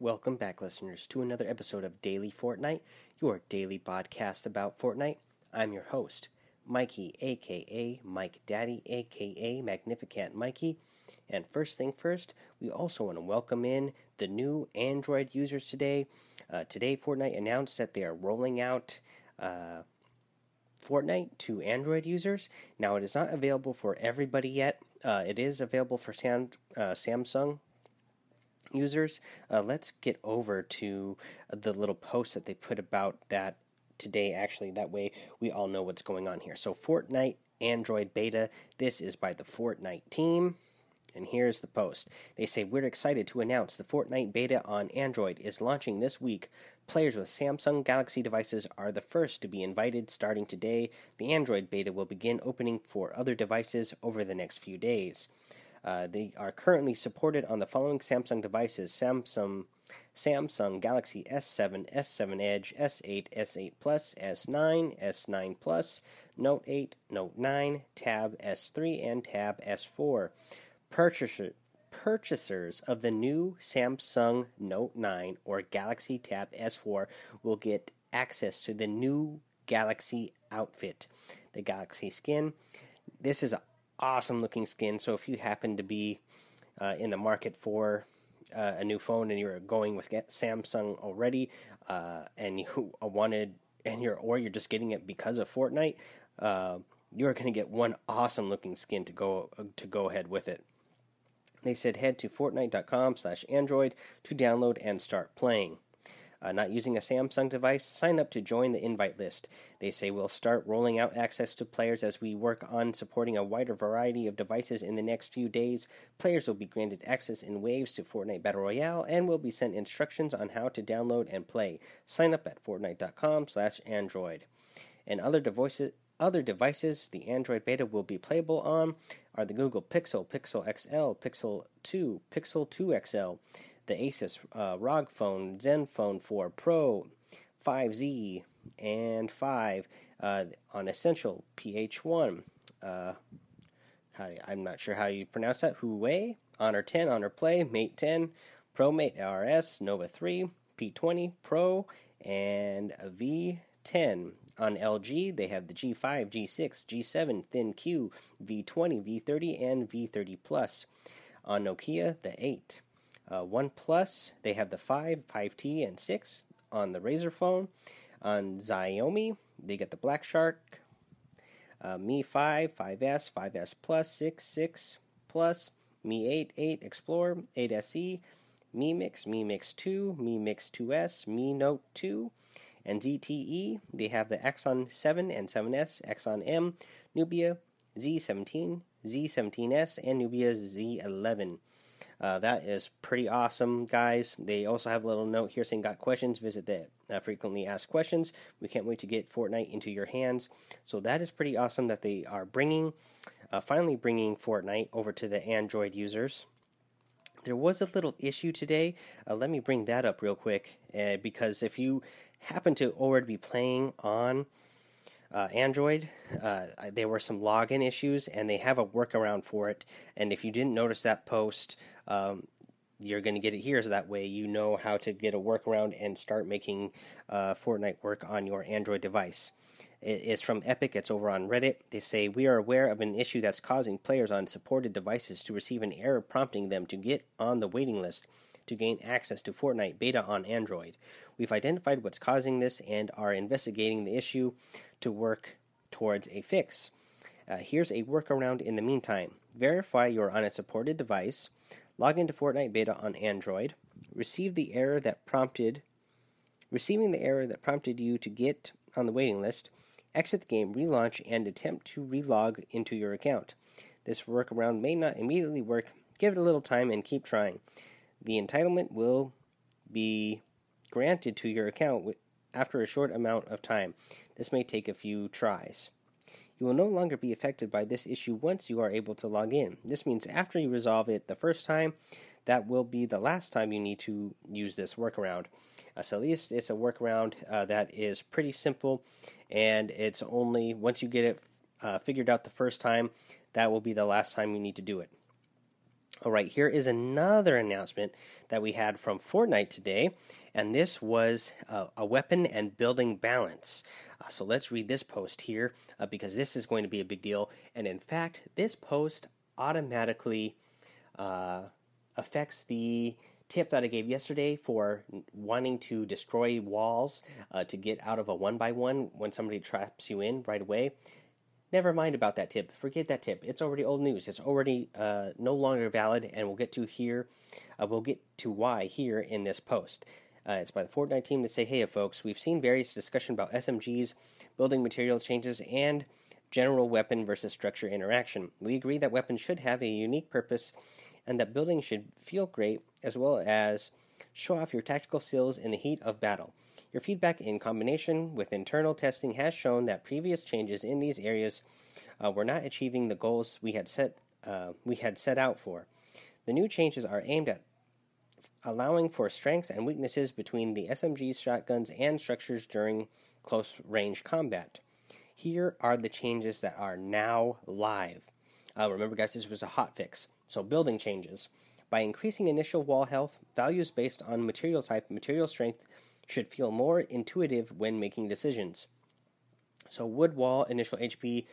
Welcome back, listeners, to another episode of Daily Fortnite, your daily podcast about Fortnite. I'm your host, Mikey, aka Mike Daddy, aka Magnificent Mikey. And first thing first, we also want to welcome in the new Android users today. Uh, today, Fortnite announced that they are rolling out uh, Fortnite to Android users. Now, it is not available for everybody yet. Uh, it is available for Sam, uh, Samsung users. Uh, let's get over to the little post that they put about that today, actually. That way, we all know what's going on here. So, Fortnite Android beta. This is by the Fortnite team. And here's the post. They say, We're excited to announce the Fortnite beta on Android is launching this week. Players with Samsung Galaxy devices are the first to be invited starting today. The Android beta will begin opening for other devices over the next few days. Uh, they are currently supported on the following Samsung devices Samsung. Samsung Galaxy S7, S7 Edge, S8, S8 Plus, S9, S9 Plus, Note 8, Note 9, Tab S3, and Tab S4. Purchaser, purchasers of the new Samsung Note 9 or Galaxy Tab S4 will get access to the new Galaxy outfit, the Galaxy skin. This is an awesome looking skin, so if you happen to be uh, in the market for uh, a new phone and you're going with Samsung already, uh, and you wanted and you're or you're just getting it because of Fortnite, uh, you're going to get one awesome looking skin to go to go ahead with it. They said head to fortnite.com/android to download and start playing. Uh, not using a Samsung device, sign up to join the invite list. They say we'll start rolling out access to players as we work on supporting a wider variety of devices in the next few days. Players will be granted access in waves to Fortnite Battle Royale and will be sent instructions on how to download and play. Sign up at fortnite.com/android. And other devices other devices the Android beta will be playable on are the Google Pixel, Pixel XL, Pixel 2, Pixel 2 XL, the Asus uh, ROG Phone, Zenfone 4 Pro, 5Z, and 5 uh, on Essential PH1. Uh, I'm not sure how you pronounce that. Huawei, Honor 10, Honor Play, Mate 10, Pro Mate RS, Nova 3, P20 Pro, and V10. On LG, they have the G5, G6, G7, ThinQ, V20, V30, and V30 Plus. On Nokia, the 8. Uh, OnePlus, they have the 5, 5T, and 6 on the Razer phone. On Xiaomi, they get the Black Shark, uh, Mi 5, 5S, 5S Plus, 6, 6 Plus, Mi 8, 8 Explorer, 8 SE, Mi Mix, Mi Mix 2, Mi Mix 2S, Mi Note 2, and ZTE. They have the Axon 7 and 7S, Axon M, Nubia Z17, Z17S, and Nubia Z11. Uh, that is pretty awesome, guys. They also have a little note here saying, Got questions? Visit the uh, frequently asked questions. We can't wait to get Fortnite into your hands. So that is pretty awesome that they are bringing, uh, finally bringing Fortnite over to the Android users. There was a little issue today. Uh, let me bring that up real quick uh, because if you happen to already be playing on uh, Android, uh, there were some login issues, and they have a workaround for it. And if you didn't notice that post, um, you're going to get it here, so that way you know how to get a workaround and start making uh, Fortnite work on your Android device. It is from Epic. It's over on Reddit. They say we are aware of an issue that's causing players on supported devices to receive an error prompting them to get on the waiting list to gain access to Fortnite beta on Android. We've identified what's causing this and are investigating the issue to work towards a fix. Uh, here's a workaround in the meantime. Verify you're on a supported device, log into Fortnite beta on Android, receive the error that prompted receiving the error that prompted you to get on the waiting list, exit the game, relaunch, and attempt to relog into your account. This workaround may not immediately work. Give it a little time and keep trying. The entitlement will be granted to your account after a short amount of time. This may take a few tries. You will no longer be affected by this issue once you are able to log in. This means after you resolve it the first time, that will be the last time you need to use this workaround. Uh, so at least it's a workaround uh, that is pretty simple, and it's only once you get it uh, figured out the first time, that will be the last time you need to do it. All right, here is another announcement that we had from Fortnite today, and this was uh, a weapon and building balance. Uh, so let's read this post here uh, because this is going to be a big deal. And in fact, this post automatically uh, affects the tip that I gave yesterday for wanting to destroy walls uh, to get out of a one by one when somebody traps you in right away. Never mind about that tip. Forget that tip. It's already old news. It's already uh, no longer valid, and we'll get to here. Uh, we'll get to why here in this post. Uh, it's by the Fortnite team to say, "Hey, folks, we've seen various discussion about SMGs, building material changes, and general weapon versus structure interaction. We agree that weapons should have a unique purpose, and that building should feel great, as well as show off your tactical skills in the heat of battle." Your feedback, in combination with internal testing, has shown that previous changes in these areas uh, were not achieving the goals we had set uh, we had set out for. The new changes are aimed at allowing for strengths and weaknesses between the SMG's shotguns and structures during close range combat. Here are the changes that are now live. Uh, remember, guys, this was a hot fix. So, building changes. By increasing initial wall health, values based on material type, material strength, should feel more intuitive when making decisions. So, wood wall initial HP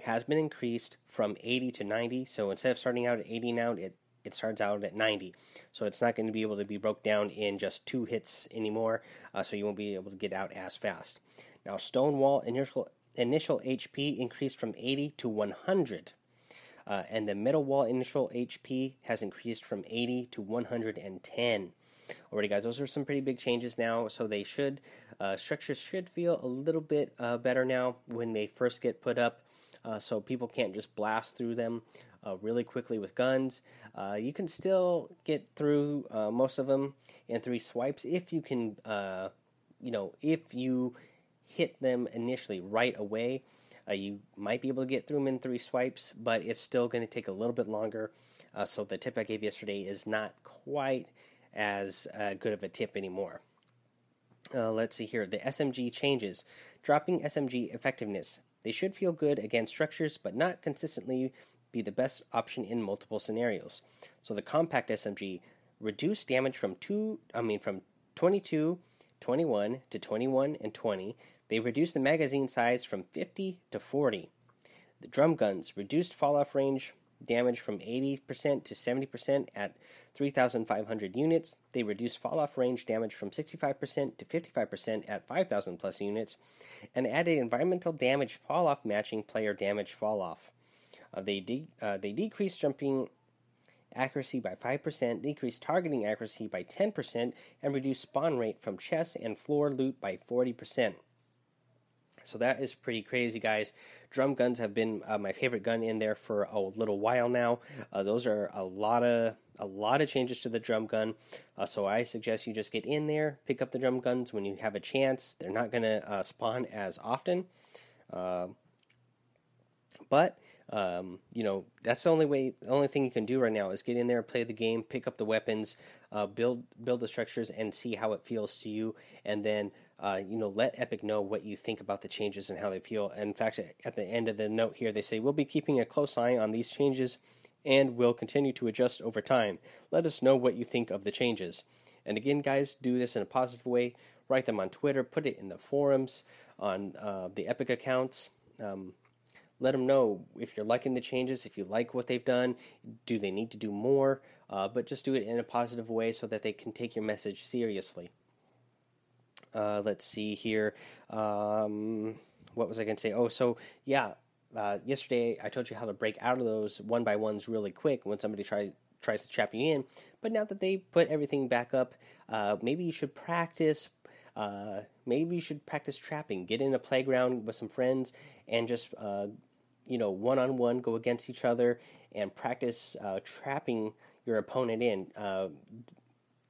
has been increased from 80 to 90. So, instead of starting out at 80 now, it, it starts out at 90. So, it's not going to be able to be broke down in just two hits anymore. Uh, so, you won't be able to get out as fast. Now, stone wall initial, initial HP increased from 80 to 100. Uh, and the metal wall initial HP has increased from 80 to 110 already, guys. Those are some pretty big changes now, so they should uh, structures should feel a little bit uh, better now when they first get put up. Uh, so people can't just blast through them uh, really quickly with guns. Uh, you can still get through uh, most of them in three swipes if you can, you know, if you hit them initially right away. Uh, you might be able to get through them in three swipes, but it's still going to take a little bit longer. Uh, so the tip I gave yesterday is not quite as uh, good of a tip anymore. Uh, let's see here. The SMG changes. Dropping SMG effectiveness. They should feel good against structures, but not consistently be the best option in multiple scenarios. So the compact SMG reduced damage from two. I mean from 22, 21 to 21 and 20. They reduced the magazine size from 50 to 40. The drum guns reduced fall off range damage from 80% to 70% at 3,500 units. They reduced fall off range damage from 65% to 55% at 5,000 plus units, and added environmental damage fall off matching player damage fall off. Uh, they, de- uh, they decreased jumping accuracy by 5%, decreased targeting accuracy by 10%, and reduced spawn rate from chest and floor loot by 40%. So that is pretty crazy, guys. Drum guns have been uh, my favorite gun in there for a little while now. Uh, those are a lot of a lot of changes to the drum gun. Uh, so I suggest you just get in there, pick up the drum guns when you have a chance. They're not going to uh, spawn as often, uh, but um, you know that's the only way. The only thing you can do right now is get in there, play the game, pick up the weapons, uh, build build the structures, and see how it feels to you, and then uh, you know, let Epic know what you think about the changes and how they feel. And in fact, at the end of the note here, they say, We'll be keeping a close eye on these changes and we'll continue to adjust over time. Let us know what you think of the changes. And again, guys, do this in a positive way. Write them on Twitter, put it in the forums, on uh, the Epic accounts. Um, let them know if you're liking the changes, if you like what they've done, do they need to do more? Uh, but just do it in a positive way so that they can take your message seriously. Uh, let's see here. Um, what was I going to say? Oh, so yeah, uh, yesterday I told you how to break out of those one by ones really quick when somebody tries tries to trap you in. But now that they put everything back up, uh, maybe you should practice. Uh, maybe you should practice trapping. Get in a playground with some friends and just uh, you know one on one go against each other and practice uh, trapping your opponent in.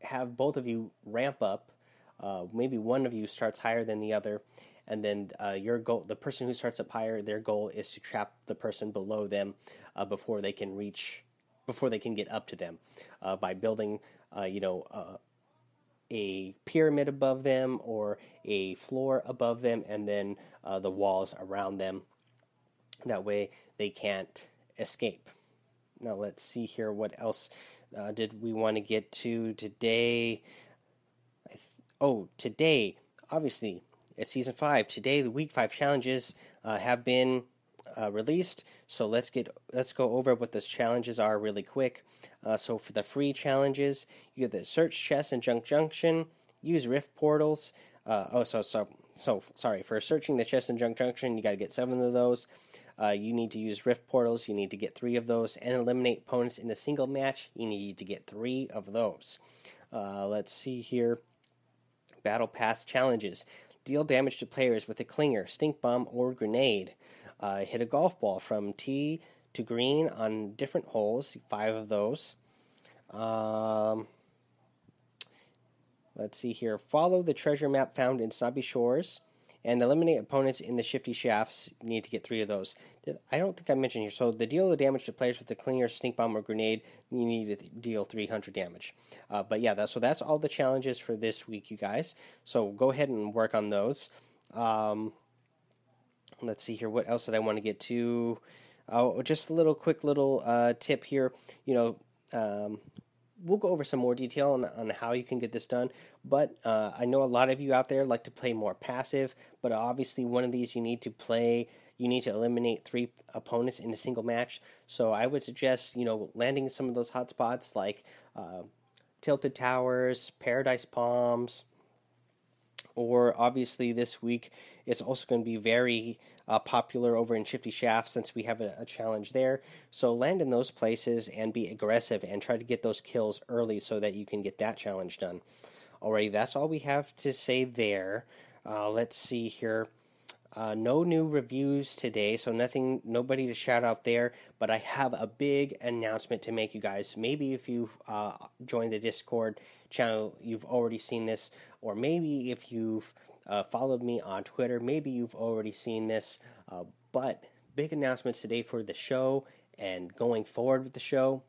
have both of you ramp up uh, maybe one of you starts higher than the other, and then uh, your goal, the person who starts up higher, their goal is to trap the person below them uh, before they can reach, before they can get up to them, uh, by building, uh, you know, uh, a pyramid above them or a floor above them, and then the walls around them. That way, they can't escape. now let's see here. What else did we want to get to today? Oh, today, obviously, it's season five. Today, the week five challenges uh, have been uh, released. So let's get let's go over what those challenges are really quick. Uh, so for the free challenges, you get the search chest and junk junction, use rift portals. Uh, oh, so so so sorry for searching the chest and junk junction. You got to get seven of those. Uh, you need to use rift portals. You need to get three of those and eliminate opponents in a single match. You need to get three of those. Uh, let's see here. Battle Pass challenges. Deal damage to players with a clinger, stink bomb, or grenade. Uh, hit a golf ball from tee to green on different holes, five of those. Um, let's see here. Follow the treasure map found in Snobby Shores and eliminate opponents in the shifty shafts. You need to get three of those. I don't think I mentioned here. So the deal the damage to players with the clinger, stink bomb, or grenade, you need to deal 300 damage. Uh, but yeah, that's, so that's all the challenges for this week, you guys. So go ahead and work on those. Um, let's see here. What else did I want to get to? Oh, just a little quick little uh, tip here. You know, um, we'll go over some more detail on, on how you can get this done. But uh, I know a lot of you out there like to play more passive. But obviously, one of these you need to play. You need to eliminate three opponents in a single match. So I would suggest you know landing some of those hot spots like uh, tilted towers, paradise palms or obviously this week it's also going to be very uh, popular over in Shifty Shaft since we have a, a, challenge there. So land in those places and be aggressive and try to get those kills early so that you can get that challenge done. Alrighty, that's all we have to say there. Uh, let's see here. Uh, no new reviews today, so nothing, nobody to shout out there. But I have a big announcement to make, you guys. Maybe if you uh, joined the Discord channel, you've already seen this, or maybe if you've uh, followed me on Twitter, maybe you've already seen this. Uh, but big announcements today for the show and going forward with the show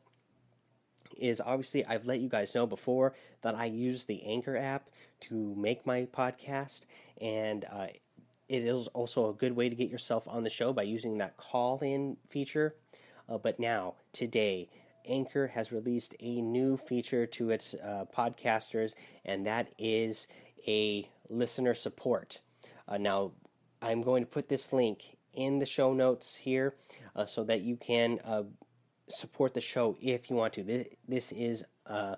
is obviously I've let you guys know before that I use the Anchor app to make my podcast, and uh, it is also a good way to get yourself on the show by using that call in feature. Uh, but now, today, Anchor has released a new feature to its uh, podcasters, and that is a listener support. Uh, now, I'm going to put this link in the show notes here uh, so that you can uh, support the show if you want to. This, this is uh,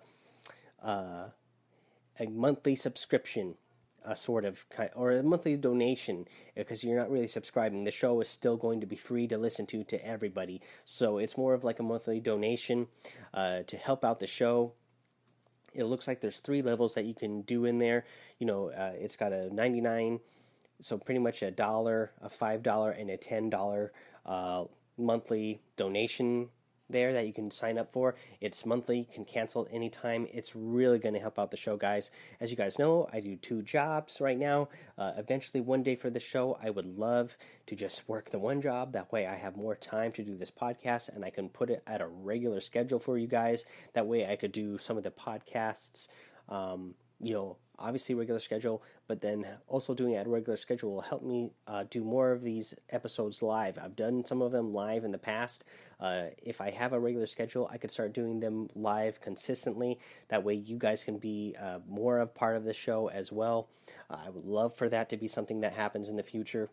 a monthly subscription a sort of or a monthly donation because you're not really subscribing. The show is still going to be free to listen to to everybody, so it's more of like a monthly donation uh, to help out the show. It looks like there's three levels that you can do in there. You know, uh, it's got a 99, so pretty much a dollar, a five dollar, and a ten dollar uh, monthly donation there that you can sign up for. It's monthly, can cancel anytime. It's really going to help out the show, guys. As you guys know, I do two jobs right now. Uh, eventually, one day for the show, I would love to just work the one job. That way, I have more time to do this podcast and I can put it at a regular schedule for you guys. That way, I could do some of the podcasts. Um, you know, obviously regular schedule, but then also doing it at regular schedule will help me uh, do more of these episodes live. I've done some of them live in the past. Uh, if I have a regular schedule, I could start doing them live consistently. That way, you guys can be uh, more of part of the show as well. I would love for that to be something that happens in the future.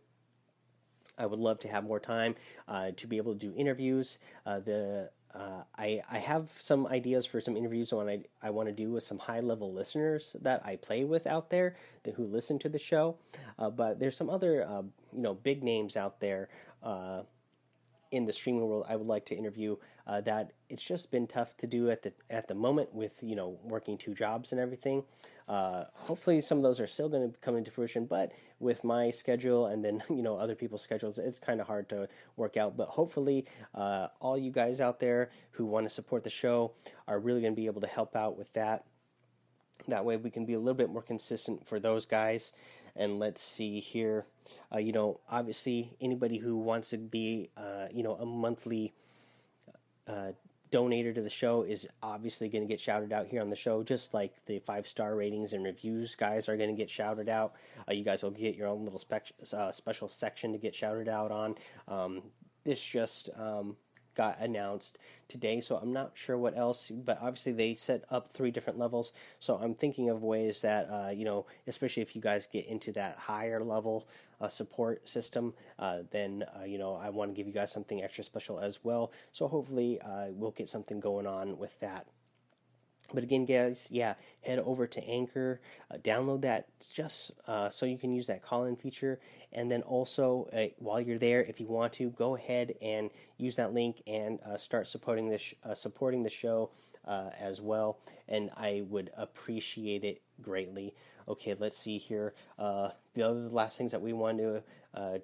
I would love to have more time uh, to be able to do interviews. Uh, the uh, I I have some ideas for some interviews on I I want to do with some high level listeners that I play with out there that, who listen to the show. Uh, but there's some other uh, you know big names out there uh, in the streaming world I would like to interview uh, that it's just been tough to do at the at the moment with you know working two jobs and everything. Uh, hopefully, some of those are still going to come into fruition, but with my schedule and then you know other people's schedules, it's kind of hard to work out. But hopefully, uh, all you guys out there who want to support the show are really going to be able to help out with that. That way, we can be a little bit more consistent for those guys. And let's see here. Uh, you know, obviously, anybody who wants to be, uh, you know, a monthly uh, donator to the show is obviously going to get shouted out here on the show, just like the five star ratings and reviews guys are going to get shouted out. Uh, you guys will get your own little uh, special section to get shouted out on. Um, this just um, got announced today, so I'm not sure what else. But obviously, they set up three different levels, so I'm thinking of ways that uh, you know, especially if you guys get into that higher level uh, support system, uh, then uh, you know I want to give you guys something extra special as well. So hopefully, uh, we'll get something going on with that. But again, guys, yeah, head over to Anchor, uh, download that just uh, so you can use that call in feature. And then also, uh, while you're there, if you want to, go ahead and use that link and uh, start supporting this uh, supporting the show uh, as well. And I would appreciate it greatly. Okay, let's see here. the other last things that we want to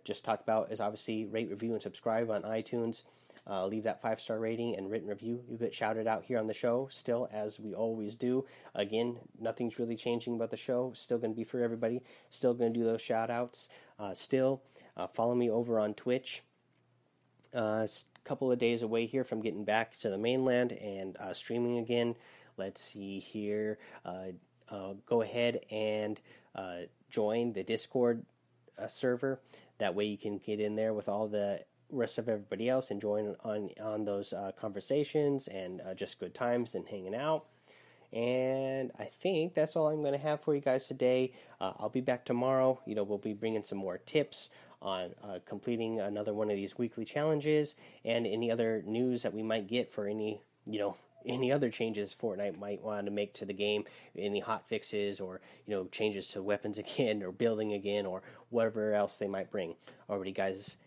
just talk about is obviously rate, review, and subscribe on iTunes. Uh, leave that five star rating and written review. You get shouted out here on the show, still, as we always do. Again, nothing's really changing about the show. Still going to be for everybody. Still going to do those shout outs. Uh, still, uh, follow me over on Twitch. A uh, couple of days away here from getting back to the mainland and uh, streaming again. Let's see here. Uh, go ahead and join the Discord server. That way you can get in there with all the rest of everybody else and join on on those uh, conversations and uh, just good times and hanging out. And I think that's all I'm going to have for you guys today. Uh, I'll be back tomorrow. You know, we'll be bringing some more tips on uh, completing another one of these weekly challenges and any other news that we might get for any, you know, any other changes Fortnite might want to make to the game, any hot fixes or you know changes to weapons again or building again or whatever else they might bring. Alrighty, guys.